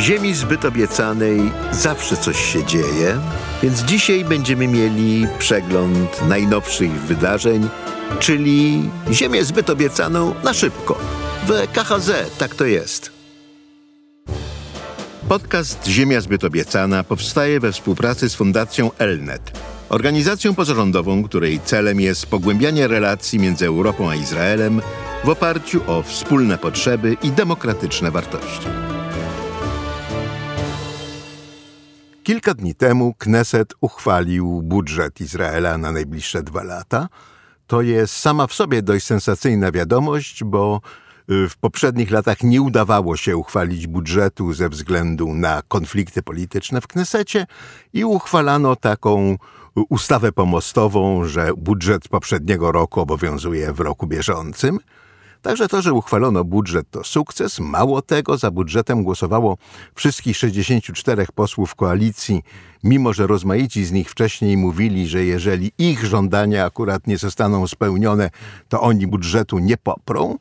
W ziemi zbyt obiecanej zawsze coś się dzieje, więc dzisiaj będziemy mieli przegląd najnowszych wydarzeń, czyli Ziemię zbyt obiecaną na szybko. W KHZ tak to jest. Podcast Ziemia zbyt obiecana powstaje we współpracy z Fundacją Elnet, organizacją pozarządową, której celem jest pogłębianie relacji między Europą a Izraelem w oparciu o wspólne potrzeby i demokratyczne wartości. Kilka dni temu Kneset uchwalił budżet Izraela na najbliższe dwa lata. To jest sama w sobie dość sensacyjna wiadomość, bo y, w poprzednich latach nie udawało się uchwalić budżetu ze względu na konflikty polityczne w Knesecie i uchwalano taką ustawę pomostową, że budżet poprzedniego roku obowiązuje w roku bieżącym. Także to, że uchwalono budżet to sukces. Mało tego, za budżetem głosowało wszystkich 64 posłów koalicji, mimo że rozmaici z nich wcześniej mówili, że jeżeli ich żądania akurat nie zostaną spełnione, to oni budżetu nie poprą.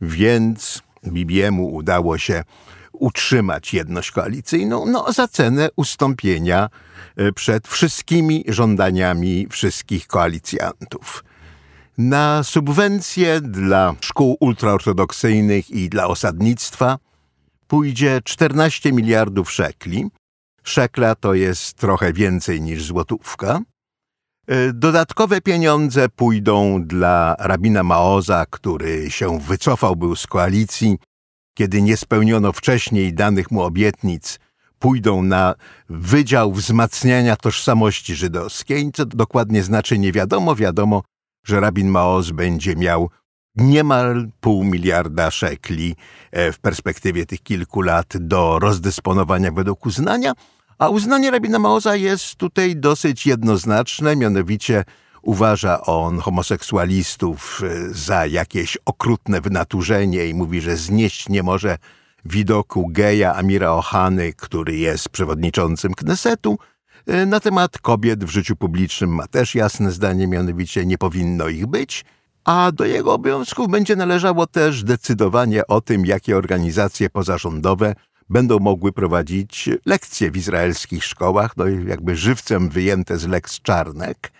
Więc Bibiemu udało się utrzymać jedność koalicyjną, no za cenę ustąpienia e, przed wszystkimi żądaniami wszystkich koalicjantów na subwencje dla szkół ultraortodoksyjnych i dla osadnictwa pójdzie 14 miliardów szekli. Szekla to jest trochę więcej niż złotówka. E, dodatkowe pieniądze pójdą dla rabina Maoza, który się wycofał był z koalicji, kiedy nie spełniono wcześniej danych mu obietnic. Pójdą na Wydział Wzmacniania Tożsamości Żydowskiej. Co dokładnie znaczy nie wiadomo. Wiadomo, że rabin Maoz będzie miał niemal pół miliarda szekli e, w perspektywie tych kilku lat do rozdysponowania według uznania, a uznanie rabina Maoza jest tutaj dosyć jednoznaczne, mianowicie uważa on homoseksualistów e, za jakieś okrutne wynaturzenie i mówi, że znieść nie może widoku geja Amira Ohany, który jest przewodniczącym Knesetu, na temat kobiet w życiu publicznym ma też jasne zdanie, mianowicie nie powinno ich być, a do jego obowiązków będzie należało też decydowanie o tym, jakie organizacje pozarządowe będą mogły prowadzić lekcje w izraelskich szkołach, no jakby żywcem wyjęte z Lex Czarnek.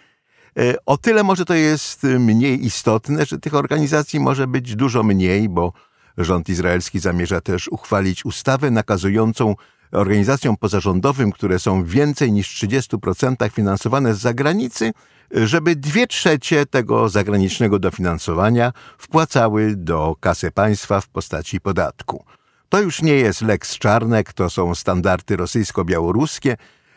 E, o tyle może to jest mniej istotne, że tych organizacji może być dużo mniej, bo rząd izraelski zamierza też uchwalić ustawę nakazującą organizacjom pozarządowym, które są więcej niż 30% finansowane z zagranicy, żeby dwie trzecie tego zagranicznego dofinansowania wpłacały do kasy państwa w postaci podatku. To już nie jest Lex Czarnek, to są standardy rosyjsko-białoruskie.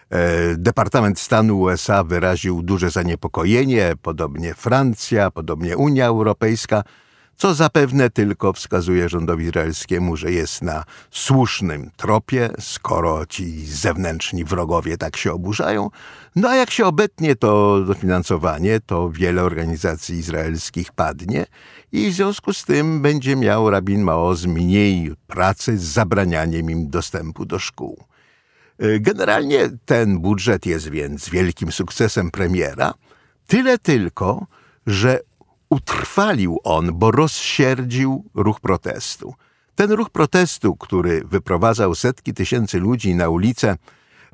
E, Departament Stanu USA wyraził duże zaniepokojenie, podobnie Francja, podobnie Unia Europejska – co zapewne tylko wskazuje rządowi izraelskiemu, że jest na słusznym tropie, skoro ci zewnętrzni wrogowie tak się oburzają. No a jak się obetnie to dofinansowanie, to wiele organizacji izraelskich padnie i w związku z tym będzie miał rabin Maoz mniej pracy z zabranianiem im dostępu do szkół. Generalnie ten budżet jest więc wielkim sukcesem premiera, tyle tylko, że utrwalił on, bo rozsierdził ruch protestu. Ten ruch protestu, który wyprowadzał setki tysięcy ludzi na ulicę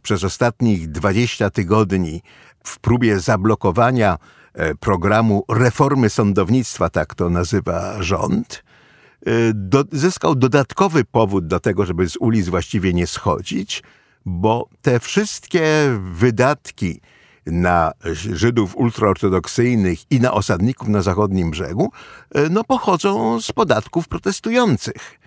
przez ostatnich 20 tygodni w próbie zablokowania e, programu reformy sądownictwa, tak to nazywa rząd, e, do, zyskał dodatkowy powód do tego, żeby z ulic właściwie nie schodzić, bo te wszystkie wydatki, na Żydów ultraortodoksyjnych i na osadników na zachodnim brzegu, e, no pochodzą z podatków protestujących.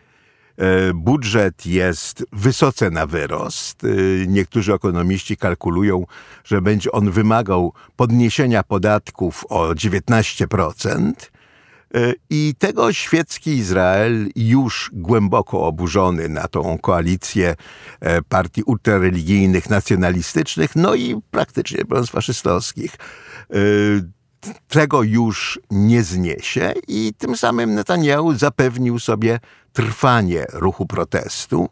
E, budżet jest wysoce na wyrost. E, niektórzy ekonomiści kalkulują, że będzie on wymagał podniesienia podatków o 19%. I tego świecki Izrael, już głęboko oburzony na tą koalicję e, partii ultrareligijnych, nacjonalistycznych, no i praktycznie faszystowskich, e, tego już nie zniesie i tym samym Netanyahu zapewnił sobie trwanie ruchu protestu,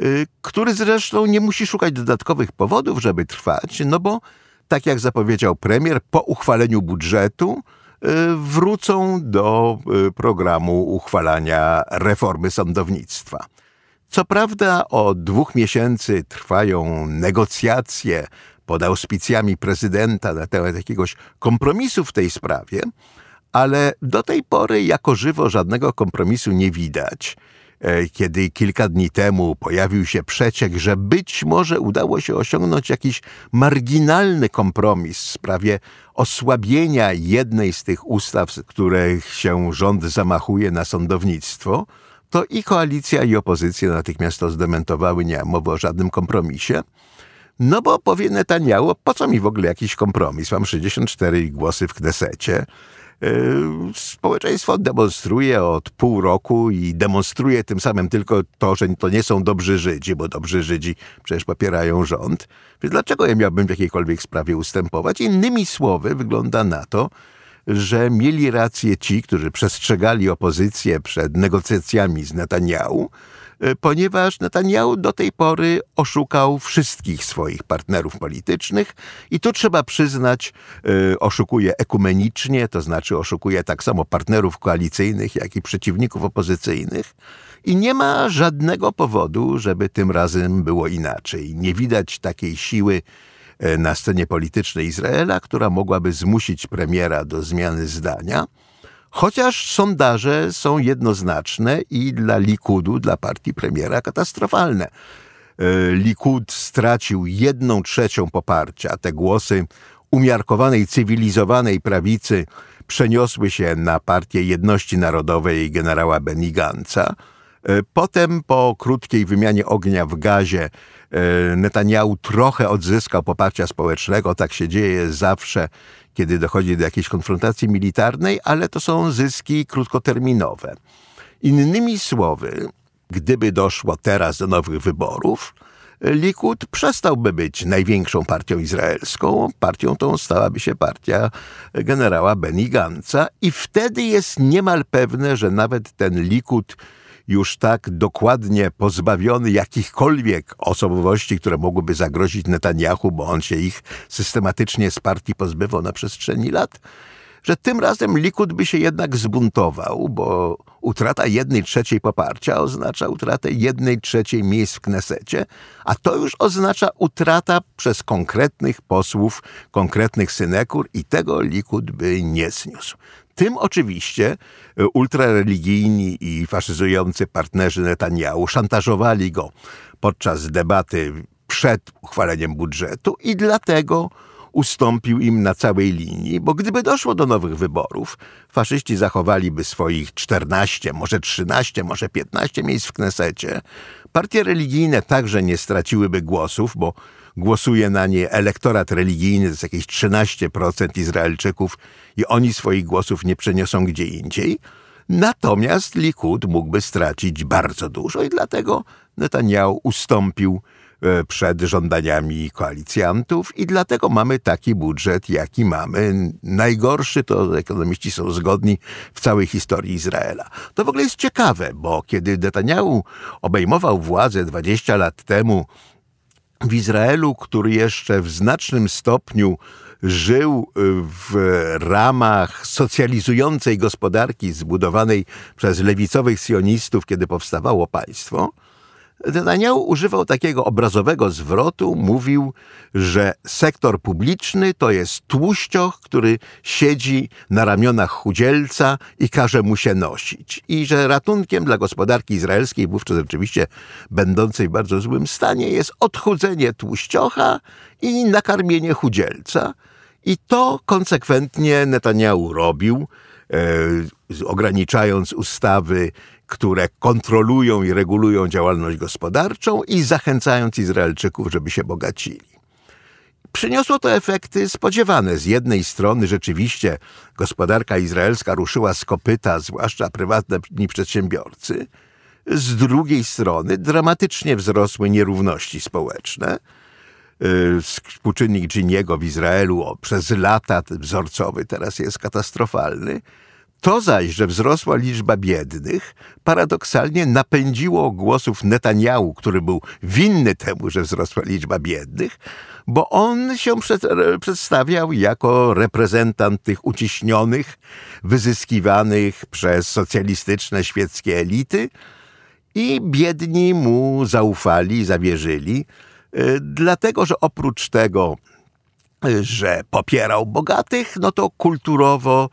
e, który zresztą nie musi szukać dodatkowych powodów, żeby trwać, no bo tak jak zapowiedział premier, po uchwaleniu budżetu wrócą do y, programu uchwalania reformy sądownictwa. Co prawda od dwóch miesięcy trwają negocjacje pod auspicjami prezydenta na temat jakiegoś kompromisu w tej sprawie, ale do tej pory jako żywo żadnego kompromisu nie widać. E, kiedy kilka dni temu pojawił się przeciek, że być może udało się osiągnąć jakiś marginalny kompromis w sprawie osłabienia jednej z tych ustaw, których się rząd zamachuje na sądownictwo, to i koalicja, i opozycja natychmiast to zdementowały, nie ma mowy o żadnym kompromisie. No bo powie Netanyahu, po co mi w ogóle jakiś kompromis? Mam 64 głosy w Knesecie. Yy, społeczeństwo demonstruje od pół roku i demonstruje tym samym tylko to, że to nie są dobrzy Żydzi, bo dobrzy Żydzi przecież popierają rząd. Więc dlaczego ja miałbym w jakiejkolwiek sprawie ustępować? Innymi słowy, wygląda na to, że mieli rację ci, którzy przestrzegali opozycję przed negocjacjami z Netanyahu, ponieważ Netanyahu do tej pory oszukał wszystkich swoich partnerów politycznych i tu trzeba przyznać, e, oszukuje ekumenicznie, to znaczy oszukuje tak samo partnerów koalicyjnych, jak i przeciwników opozycyjnych. I nie ma żadnego powodu, żeby tym razem było inaczej. Nie widać takiej siły e, na scenie politycznej Izraela, która mogłaby zmusić premiera do zmiany zdania. Chociaż sondaże są jednoznaczne i dla Likudu, dla partii premiera, katastrofalne. E, Likud stracił jedną trzecią poparcia. Te głosy umiarkowanej, cywilizowanej prawicy przeniosły się na partię Jedności Narodowej generała Benny Gantza. E, potem po krótkiej wymianie ognia w gazie Netanyahu trochę odzyskał poparcia społecznego. Tak się dzieje zawsze, kiedy dochodzi do jakiejś konfrontacji militarnej, ale to są zyski krótkoterminowe. Innymi słowy, gdyby doszło teraz do nowych wyborów, Likud przestałby być największą partią izraelską. Partią tą stałaby się partia generała Benny Gantza i wtedy jest niemal pewne, że nawet ten Likud już tak dokładnie pozbawiony jakichkolwiek osobowości, które mogłyby zagrozić Netanyahu, bo on się ich systematycznie z partii pozbywał na przestrzeni lat, że tym razem Likud by się jednak zbuntował, bo utrata jednej trzeciej poparcia oznacza utratę jednej trzeciej miejsc w Knesecie, a to już oznacza utrata przez konkretnych posłów, konkretnych synekur i tego Likud by nie zniósł. Tym oczywiście e, ultrareligijni i faszyzujący partnerzy Netanyahu szantażowali go podczas debaty przed uchwaleniem budżetu i dlatego ustąpił im na całej linii, bo gdyby doszło do nowych wyborów, faszyści zachowaliby swoich 14, może 13, może 15 miejsc w Knesecie. Partie religijne także nie straciłyby głosów, bo głosuje na nie elektorat religijny, to jest jakieś 13% Izraelczyków i oni swoich głosów nie przeniosą gdzie indziej. Natomiast Likud mógłby stracić bardzo dużo i dlatego Netanyahu ustąpił e, przed żądaniami koalicjantów i dlatego mamy taki budżet, jaki mamy. Najgorszy to ekonomiści są zgodni w całej historii Izraela. To w ogóle jest ciekawe, bo kiedy Netanyahu obejmował władzę 20 lat temu w Izraelu, który jeszcze w znacznym stopniu żył y, w ramach socjalizującej gospodarki zbudowanej przez lewicowych sionistów, kiedy powstawało państwo, Netanyahu używał takiego obrazowego zwrotu, mówił, że sektor publiczny to jest tłuścioch, który siedzi na ramionach chudzielca i każe mu się nosić. I że ratunkiem dla gospodarki izraelskiej, wówczas oczywiście będącej w bardzo złym stanie, jest odchudzenie tłuściocha i nakarmienie chudzielca. I to konsekwentnie Netanyahu robił, ograniczając ustawy które kontrolują i regulują działalność gospodarczą i zachęcając Izraelczyków, żeby się bogacili. Przyniosło to efekty spodziewane. Z jednej strony rzeczywiście gospodarka izraelska ruszyła z kopyta, zwłaszcza prywatni przedsiębiorcy. Z drugiej strony dramatycznie wzrosły nierówności społeczne. Y, współczynnik Giniego w Izraelu przez lata wzorcowy teraz jest katastrofalny. To zaś, że wzrosła liczba biednych, paradoksalnie napędziło głosów Netanyahu, który był winny temu, że wzrosła liczba biednych, bo on się przed, przedstawiał jako reprezentant tych uciśnionych, wyzyskiwanych przez socjalistyczne świeckie elity I biedni mu zaufali, zawierzyli, dlatego że oprócz tego, że popierał bogatych, no to kulturowo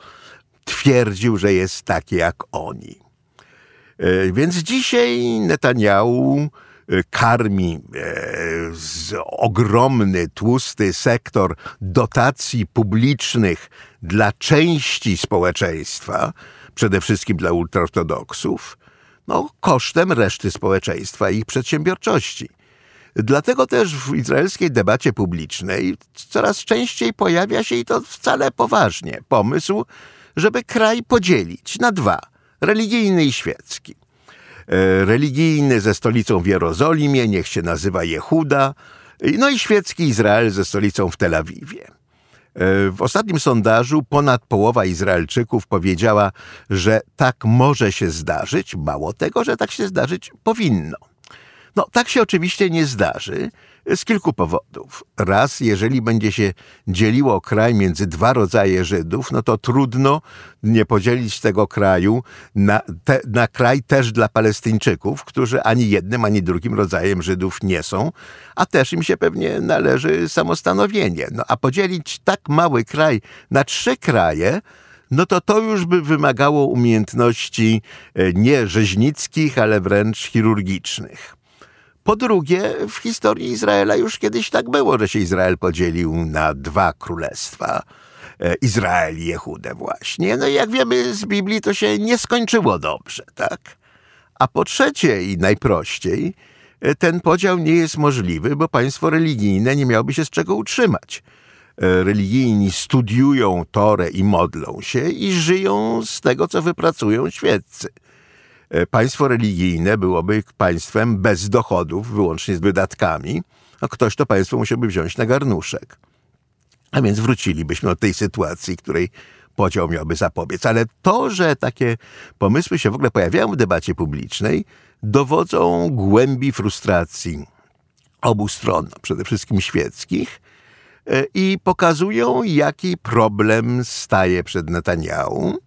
twierdził, że jest taki jak oni. Więc dzisiaj Netanyahu karmi ogromny, tłusty sektor dotacji publicznych dla części społeczeństwa, przede wszystkim dla ultraortodoksów, no, kosztem reszty społeczeństwa i ich przedsiębiorczości. Dlatego też w izraelskiej debacie publicznej coraz częściej pojawia się i to wcale poważnie pomysł, żeby kraj podzielić na dwa religijny i świecki. E, religijny ze stolicą w Jerozolimie, niech się nazywa Jehuda, no i świecki Izrael ze stolicą w Tel Awiwie. E, w ostatnim sondażu ponad połowa Izraelczyków powiedziała, że tak może się zdarzyć, mało tego, że tak się zdarzyć powinno. No, tak się oczywiście nie zdarzy z kilku powodów. Raz, jeżeli będzie się dzieliło kraj między dwa rodzaje Żydów, no to trudno nie podzielić tego kraju na, te, na kraj też dla Palestyńczyków, którzy ani jednym, ani drugim rodzajem Żydów nie są, a też im się pewnie należy samostanowienie. No a podzielić tak mały kraj na trzy kraje, no to to już by wymagało umiejętności e, nie rzeźnickich, ale wręcz chirurgicznych. Po drugie, w historii Izraela już kiedyś tak było, że się Izrael podzielił na dwa królestwa. E, Izrael i Jehudę właśnie. No i jak wiemy z Biblii, to się nie skończyło dobrze, tak? A po trzecie i najprościej, e, ten podział nie jest możliwy, bo państwo religijne nie miałoby się z czego utrzymać. E, religijni studiują Torę i modlą się i żyją z tego, co wypracują świeccy. E, państwo religijne byłoby państwem bez dochodów, wyłącznie z wydatkami, a ktoś to państwo musiałby wziąć na garnuszek. A więc wrócilibyśmy do tej sytuacji, której podział miałby zapobiec. Ale to, że takie pomysły się w ogóle pojawiają w debacie publicznej, dowodzą głębi frustracji obu stron, przede wszystkim świeckich, e, i pokazują, jaki problem staje przed Netanyahu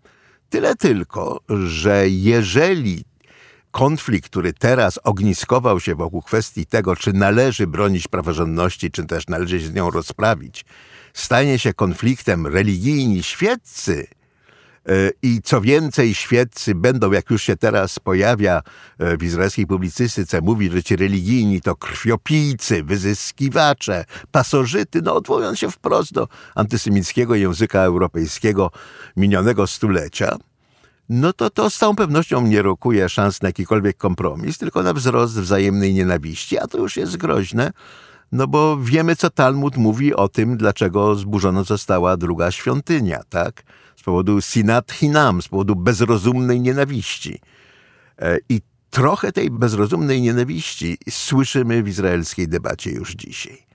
Tyle tylko, że jeżeli konflikt, który teraz ogniskował się wokół kwestii tego, czy należy bronić praworządności, czy też należy się z nią rozprawić, stanie się konfliktem religijni świeccy, i co więcej, świeccy będą, jak już się teraz pojawia e, w izraelskiej publicystyce, mówić, że ci religijni to krwiopijcy, wyzyskiwacze, pasożyty, no odwołując się wprost do antysemickiego języka europejskiego minionego stulecia, no to to z całą pewnością nie rokuje szans na jakikolwiek kompromis, tylko na wzrost wzajemnej nienawiści, a to już jest groźne, no bo wiemy, co Talmud mówi o tym, dlaczego zburzona została druga świątynia, tak? Z powodu sinat hinam, z powodu bezrozumnej nienawiści. E, I trochę tej bezrozumnej nienawiści słyszymy w izraelskiej debacie już dzisiaj.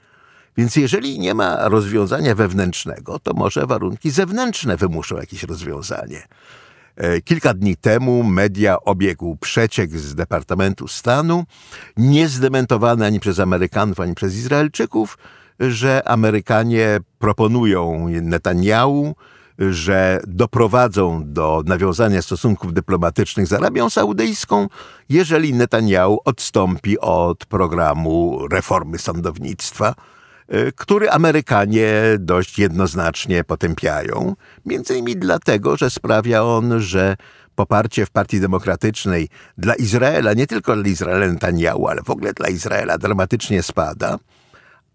Więc jeżeli nie ma rozwiązania wewnętrznego, to może warunki zewnętrzne wymuszą jakieś rozwiązanie. E, kilka dni temu media obiegł przeciek z Departamentu Stanu, nie zdementowany ani przez Amerykanów, ani przez Izraelczyków, że Amerykanie proponują Netanyahu, że doprowadzą do nawiązania stosunków dyplomatycznych z Arabią Saudyjską, jeżeli Netanyahu odstąpi od programu reformy sądownictwa który Amerykanie dość jednoznacznie potępiają. Między innymi dlatego, że sprawia on, że poparcie w Partii Demokratycznej dla Izraela, nie tylko dla Izraela Netanyahu, ale w ogóle dla Izraela dramatycznie spada,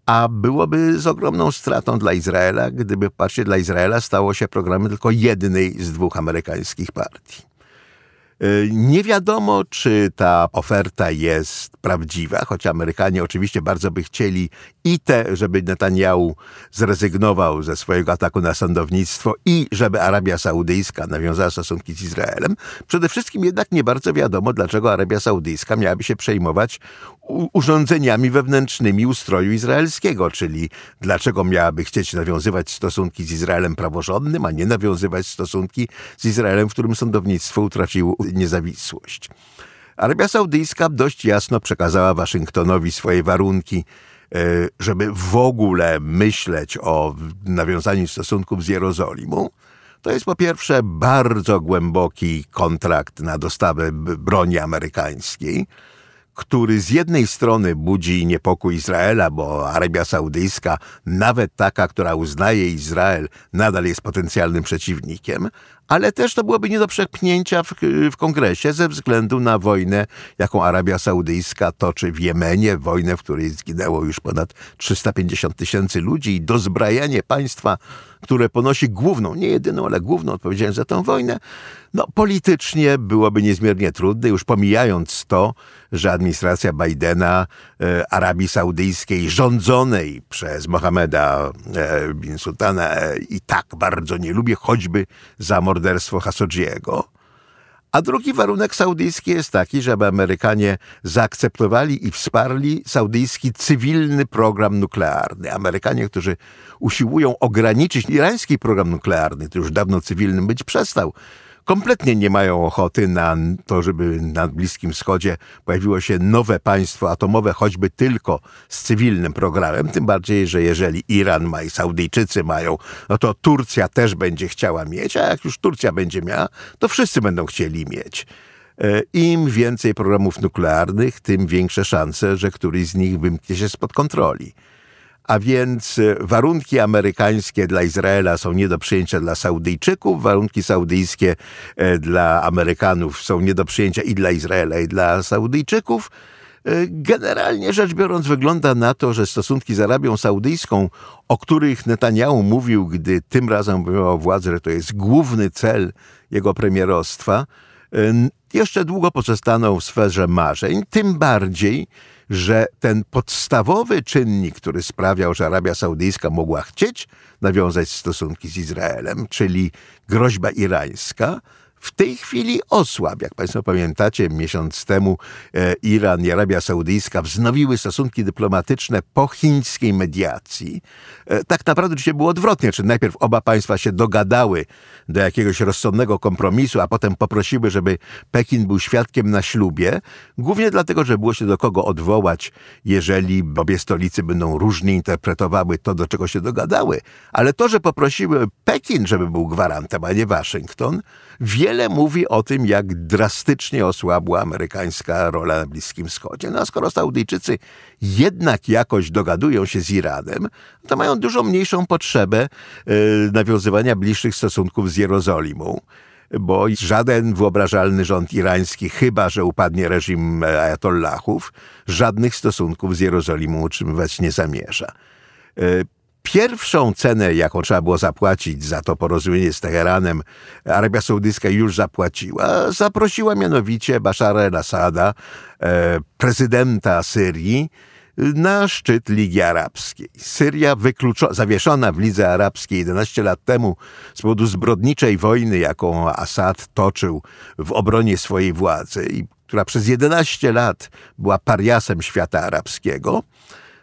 a byłoby z ogromną stratą dla Izraela, gdyby poparcie dla Izraela stało się programem tylko jednej z dwóch amerykańskich partii. Y, nie wiadomo, czy ta oferta jest prawdziwa, choć Amerykanie oczywiście bardzo by chcieli i te, żeby Netanyahu zrezygnował ze swojego ataku na sądownictwo i żeby Arabia Saudyjska nawiązała stosunki z Izraelem. Przede wszystkim jednak nie bardzo wiadomo, dlaczego Arabia Saudyjska miałaby się przejmować urządzeniami wewnętrznymi ustroju izraelskiego, czyli dlaczego miałaby chcieć nawiązywać stosunki z Izraelem praworządnym, a nie nawiązywać stosunki z Izraelem, w którym sądownictwo utraciło niezawisłość. Arabia Saudyjska dość jasno przekazała Waszyngtonowi swoje warunki, e, żeby w ogóle myśleć o nawiązaniu stosunków z Jerozolimą. To jest po pierwsze bardzo głęboki kontrakt na dostawę broni amerykańskiej, który z jednej strony budzi niepokój Izraela, bo Arabia Saudyjska, nawet taka, która uznaje Izrael, nadal jest potencjalnym przeciwnikiem, ale też to byłoby nie do przepchnięcia w, w, kongresie ze względu na wojnę, jaką Arabia Saudyjska toczy w Jemenie, wojnę, w której zginęło już ponad 350 tysięcy ludzi i dozbrajanie państwa, które ponosi główną, nie jedyną, ale główną odpowiedzialność za tę wojnę, no politycznie byłoby niezmiernie trudne, już pomijając to, że administracja Bidena e, Arabii Saudyjskiej rządzonej przez Mohameda e, bin Sultana e, i tak bardzo nie lubi, choćby za morderstwo Khashoggiego. A drugi warunek saudyjski jest taki, żeby Amerykanie zaakceptowali i wsparli saudyjski cywilny program nuklearny. Amerykanie, którzy usiłują ograniczyć irański program nuklearny, który już dawno cywilnym być przestał, kompletnie nie mają ochoty na to, żeby na Bliskim Wschodzie pojawiło się nowe państwo atomowe, choćby tylko z cywilnym programem. Tym bardziej, że jeżeli Iran ma i Saudyjczycy mają, no to Turcja też będzie chciała mieć, a jak już Turcja będzie miała, to wszyscy będą chcieli mieć. E, Im więcej programów nuklearnych, tym większe szanse, że któryś z nich wymknie się spod kontroli a więc e, warunki amerykańskie dla Izraela są nie do przyjęcia dla Saudyjczyków, warunki saudyjskie e, dla Amerykanów są nie do przyjęcia i dla Izraela, i dla Saudyjczyków. E, generalnie rzecz biorąc, wygląda na to, że stosunki z Arabią Saudyjską, o których Netanyahu mówił, gdy tym razem obejmował władzę, że to jest główny cel jego premierostwa, jeszcze długo pozostaną w sferze marzeń, tym bardziej, że ten podstawowy czynnik, który sprawiał, że Arabia Saudyjska mogła chcieć nawiązać stosunki z Izraelem, czyli groźba irańska, w tej chwili osłab. Jak Państwo pamiętacie, miesiąc temu e, Iran i Arabia Saudyjska wznowiły stosunki dyplomatyczne po chińskiej mediacji. E, tak naprawdę się było odwrotnie, czy najpierw oba państwa się dogadały do jakiegoś rozsądnego kompromisu, a potem poprosiły, żeby Pekin był świadkiem na ślubie, głównie dlatego, że było się do kogo odwołać, jeżeli obie stolicy będą różnie interpretowały to, do czego się dogadały. Ale to, że poprosiły Pekin, żeby był gwarantem, a nie Waszyngton, wiele mówi o tym, jak drastycznie osłabła amerykańska rola na Bliskim Wschodzie. No a skoro Saudyjczycy jednak jakoś dogadują się z Iranem, to mają dużo mniejszą potrzebę e, nawiązywania bliższych stosunków z Jerozolimą bo żaden wyobrażalny rząd irański, chyba że upadnie reżim ajatollahów, żadnych stosunków z Jerozolimą utrzymywać nie zamierza. Pierwszą cenę, jaką trzeba było zapłacić za to porozumienie z Teheranem, Arabia Saudyjska już zapłaciła. Zaprosiła mianowicie Bashara el-Assada, e, prezydenta Syrii, na szczyt Ligi Arabskiej. Syria zawieszona w Lidze Arabskiej 11 lat temu z powodu zbrodniczej wojny, jaką Assad toczył w obronie swojej władzy i która przez 11 lat była pariasem świata arabskiego,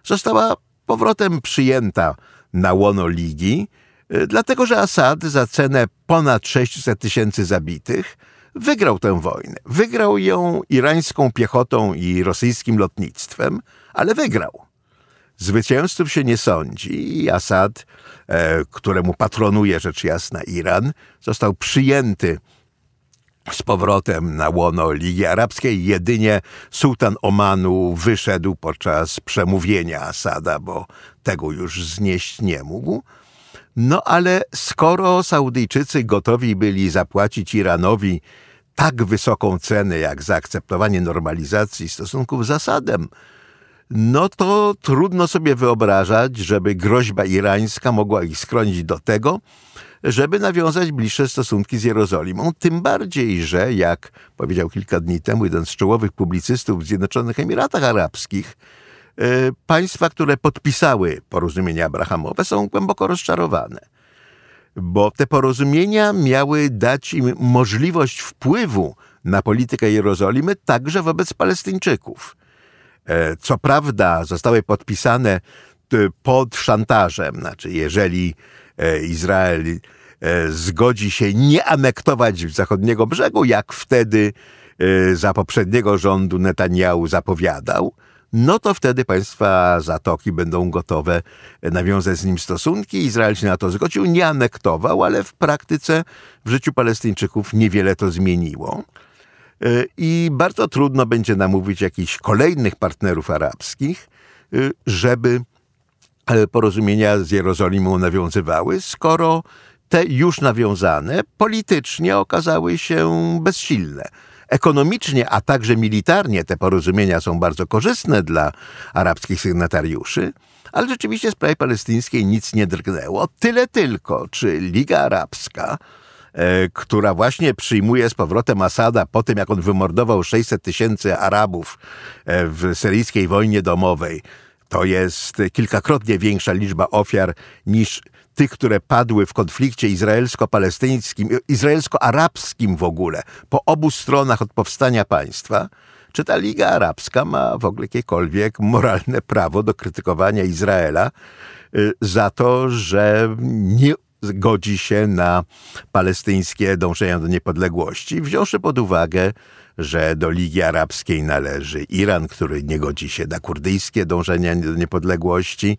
została powrotem przyjęta na łono ligi, y, dlatego że Assad za cenę ponad 600 tysięcy zabitych wygrał tę wojnę. Wygrał ją irańską piechotą i rosyjskim lotnictwem, ale wygrał. Zwycięzców się nie sądzi i Assad, e, któremu patronuje rzecz jasna Iran, został przyjęty z powrotem na łono Ligi Arabskiej. Jedynie sułtan Omanu wyszedł podczas przemówienia Asada, bo tego już znieść nie mógł. No ale skoro Saudyjczycy gotowi byli zapłacić Iranowi tak wysoką cenę jak zaakceptowanie normalizacji stosunków z Asadem, no to trudno sobie wyobrażać, żeby groźba irańska mogła ich skronić do tego, żeby nawiązać bliższe stosunki z Jerozolimą. Tym bardziej, że jak powiedział kilka dni temu jeden z czołowych publicystów w Zjednoczonych Emiratach Arabskich, e, państwa, które podpisały porozumienia abrahamowe, są głęboko rozczarowane. Bo te porozumienia miały dać im możliwość wpływu na politykę Jerozolimy także wobec Palestyńczyków. E, co prawda zostały podpisane pod szantażem, znaczy jeżeli E, Izrael e, zgodzi się nie anektować zachodniego brzegu, jak wtedy e, za poprzedniego rządu Netanyahu zapowiadał, no to wtedy państwa Zatoki będą gotowe nawiązać z nim stosunki. Izrael się na to zgodził, nie anektował, ale w praktyce w życiu Palestyńczyków niewiele to zmieniło. E, I bardzo trudno będzie namówić jakichś kolejnych partnerów arabskich, e, żeby e, porozumienia z Jerozolimą nawiązywały, skoro te już nawiązane politycznie okazały się bezsilne. Ekonomicznie, a także militarnie te porozumienia są bardzo korzystne dla arabskich sygnatariuszy, ale rzeczywiście w sprawie palestyńskiej nic nie drgnęło. Tyle tylko, czy Liga Arabska, e, która właśnie przyjmuje z powrotem Asada po tym, jak on wymordował 600 tysięcy Arabów e, w syryjskiej wojnie domowej, to jest kilkakrotnie większa liczba ofiar niż tych, które padły w konflikcie izraelsko-palestyńskim, izraelsko-arabskim w ogóle, po obu stronach od powstania państwa, czy ta Liga Arabska ma w ogóle jakiekolwiek moralne prawo do krytykowania Izraela y, za to, że nie godzi się na palestyńskie dążenia do niepodległości, wziąwszy pod uwagę, że do Ligi Arabskiej należy Iran, który nie godzi się na kurdyjskie dążenia do niepodległości,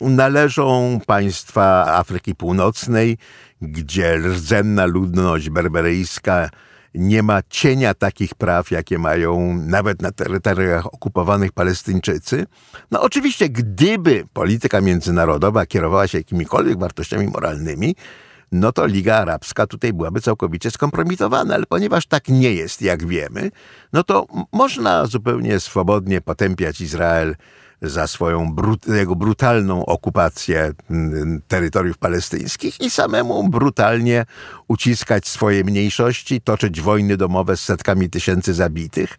należą państwa Afryki Północnej, gdzie rdzenna ludność berberyjska nie ma cienia takich praw, jakie mają nawet na terytoriach okupowanych Palestyńczycy. No oczywiście, gdyby polityka międzynarodowa kierowała się jakimikolwiek wartościami moralnymi, no to Liga Arabska tutaj byłaby całkowicie skompromitowana, ale ponieważ tak nie jest, jak wiemy, no to można zupełnie swobodnie potępiać Izrael za swoją brut, jego brutalną okupację terytoriów palestyńskich i samemu brutalnie uciskać swoje mniejszości, toczyć wojny domowe z setkami tysięcy zabitych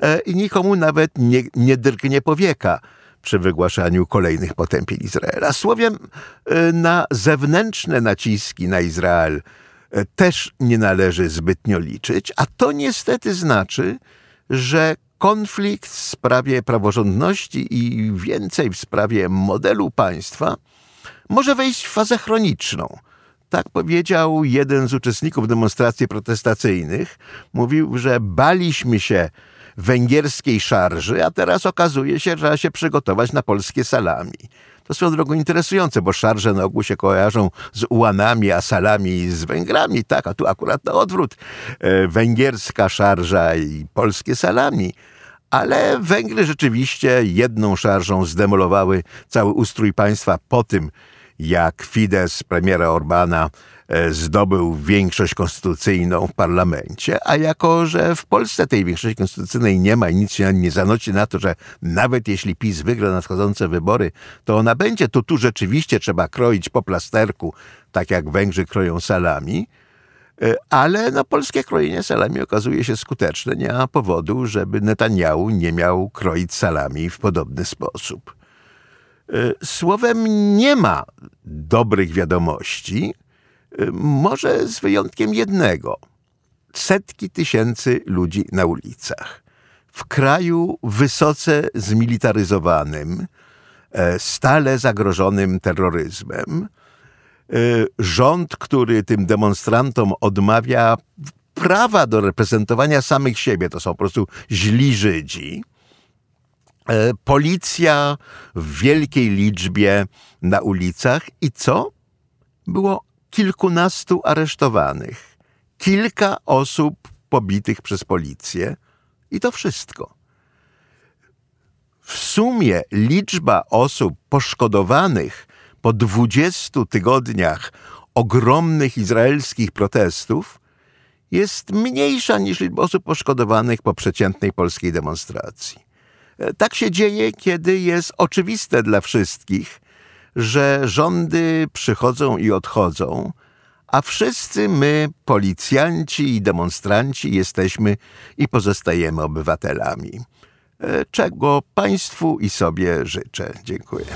e, i nikomu nawet nie, nie drgnie powieka przy wygłaszaniu kolejnych potępień Izraela. Słowem, e, na zewnętrzne naciski na Izrael e, też nie należy zbytnio liczyć, a to niestety znaczy, że konflikt w sprawie praworządności i więcej w sprawie modelu państwa może wejść w fazę chroniczną. Tak powiedział jeden z uczestników demonstracji protestacyjnych. Mówił, że baliśmy się węgierskiej szarży, a teraz okazuje się, że trzeba się przygotować na polskie salami. To swoją drogą interesujące, bo szarże na ogół się kojarzą z ułanami, a salami z Węgrami, tak, a tu akurat na odwrót. E, węgierska szarża i polskie salami. Ale Węgry rzeczywiście jedną szarżą zdemolowały cały ustrój państwa po tym, jak Fidesz premiera Orbana e, zdobył większość konstytucyjną w parlamencie, a jako, że w Polsce tej większości konstytucyjnej nie ma i nic się nie zanosi na to, że nawet jeśli PiS wygra nadchodzące wybory, to ona będzie, to tu rzeczywiście trzeba kroić po plasterku, tak jak Węgrzy kroją salami, E, ale no, polskie krojenie salami okazuje się skuteczne. Nie ma powodu, żeby Netanyahu nie miał kroić salami w podobny sposób. E, słowem, nie ma dobrych wiadomości, e, może z wyjątkiem jednego. Setki tysięcy ludzi na ulicach. W kraju wysoce zmilitaryzowanym, stale zagrożonym terroryzmem, Y, rząd, który tym demonstrantom odmawia prawa do reprezentowania samych siebie, to są po prostu źli Żydzi. Y, policja w wielkiej liczbie na ulicach i co? Było kilkunastu aresztowanych, kilka osób pobitych przez policję i to wszystko. W sumie liczba osób poszkodowanych po 20 tygodniach ogromnych izraelskich protestów jest mniejsza niż liczba osób poszkodowanych po przeciętnej polskiej demonstracji. E, tak się dzieje, kiedy jest oczywiste dla wszystkich, że rządy przychodzą i odchodzą, a wszyscy my, policjanci i demonstranci, jesteśmy i pozostajemy obywatelami. E, czego Państwu i sobie życzę. Dziękuję.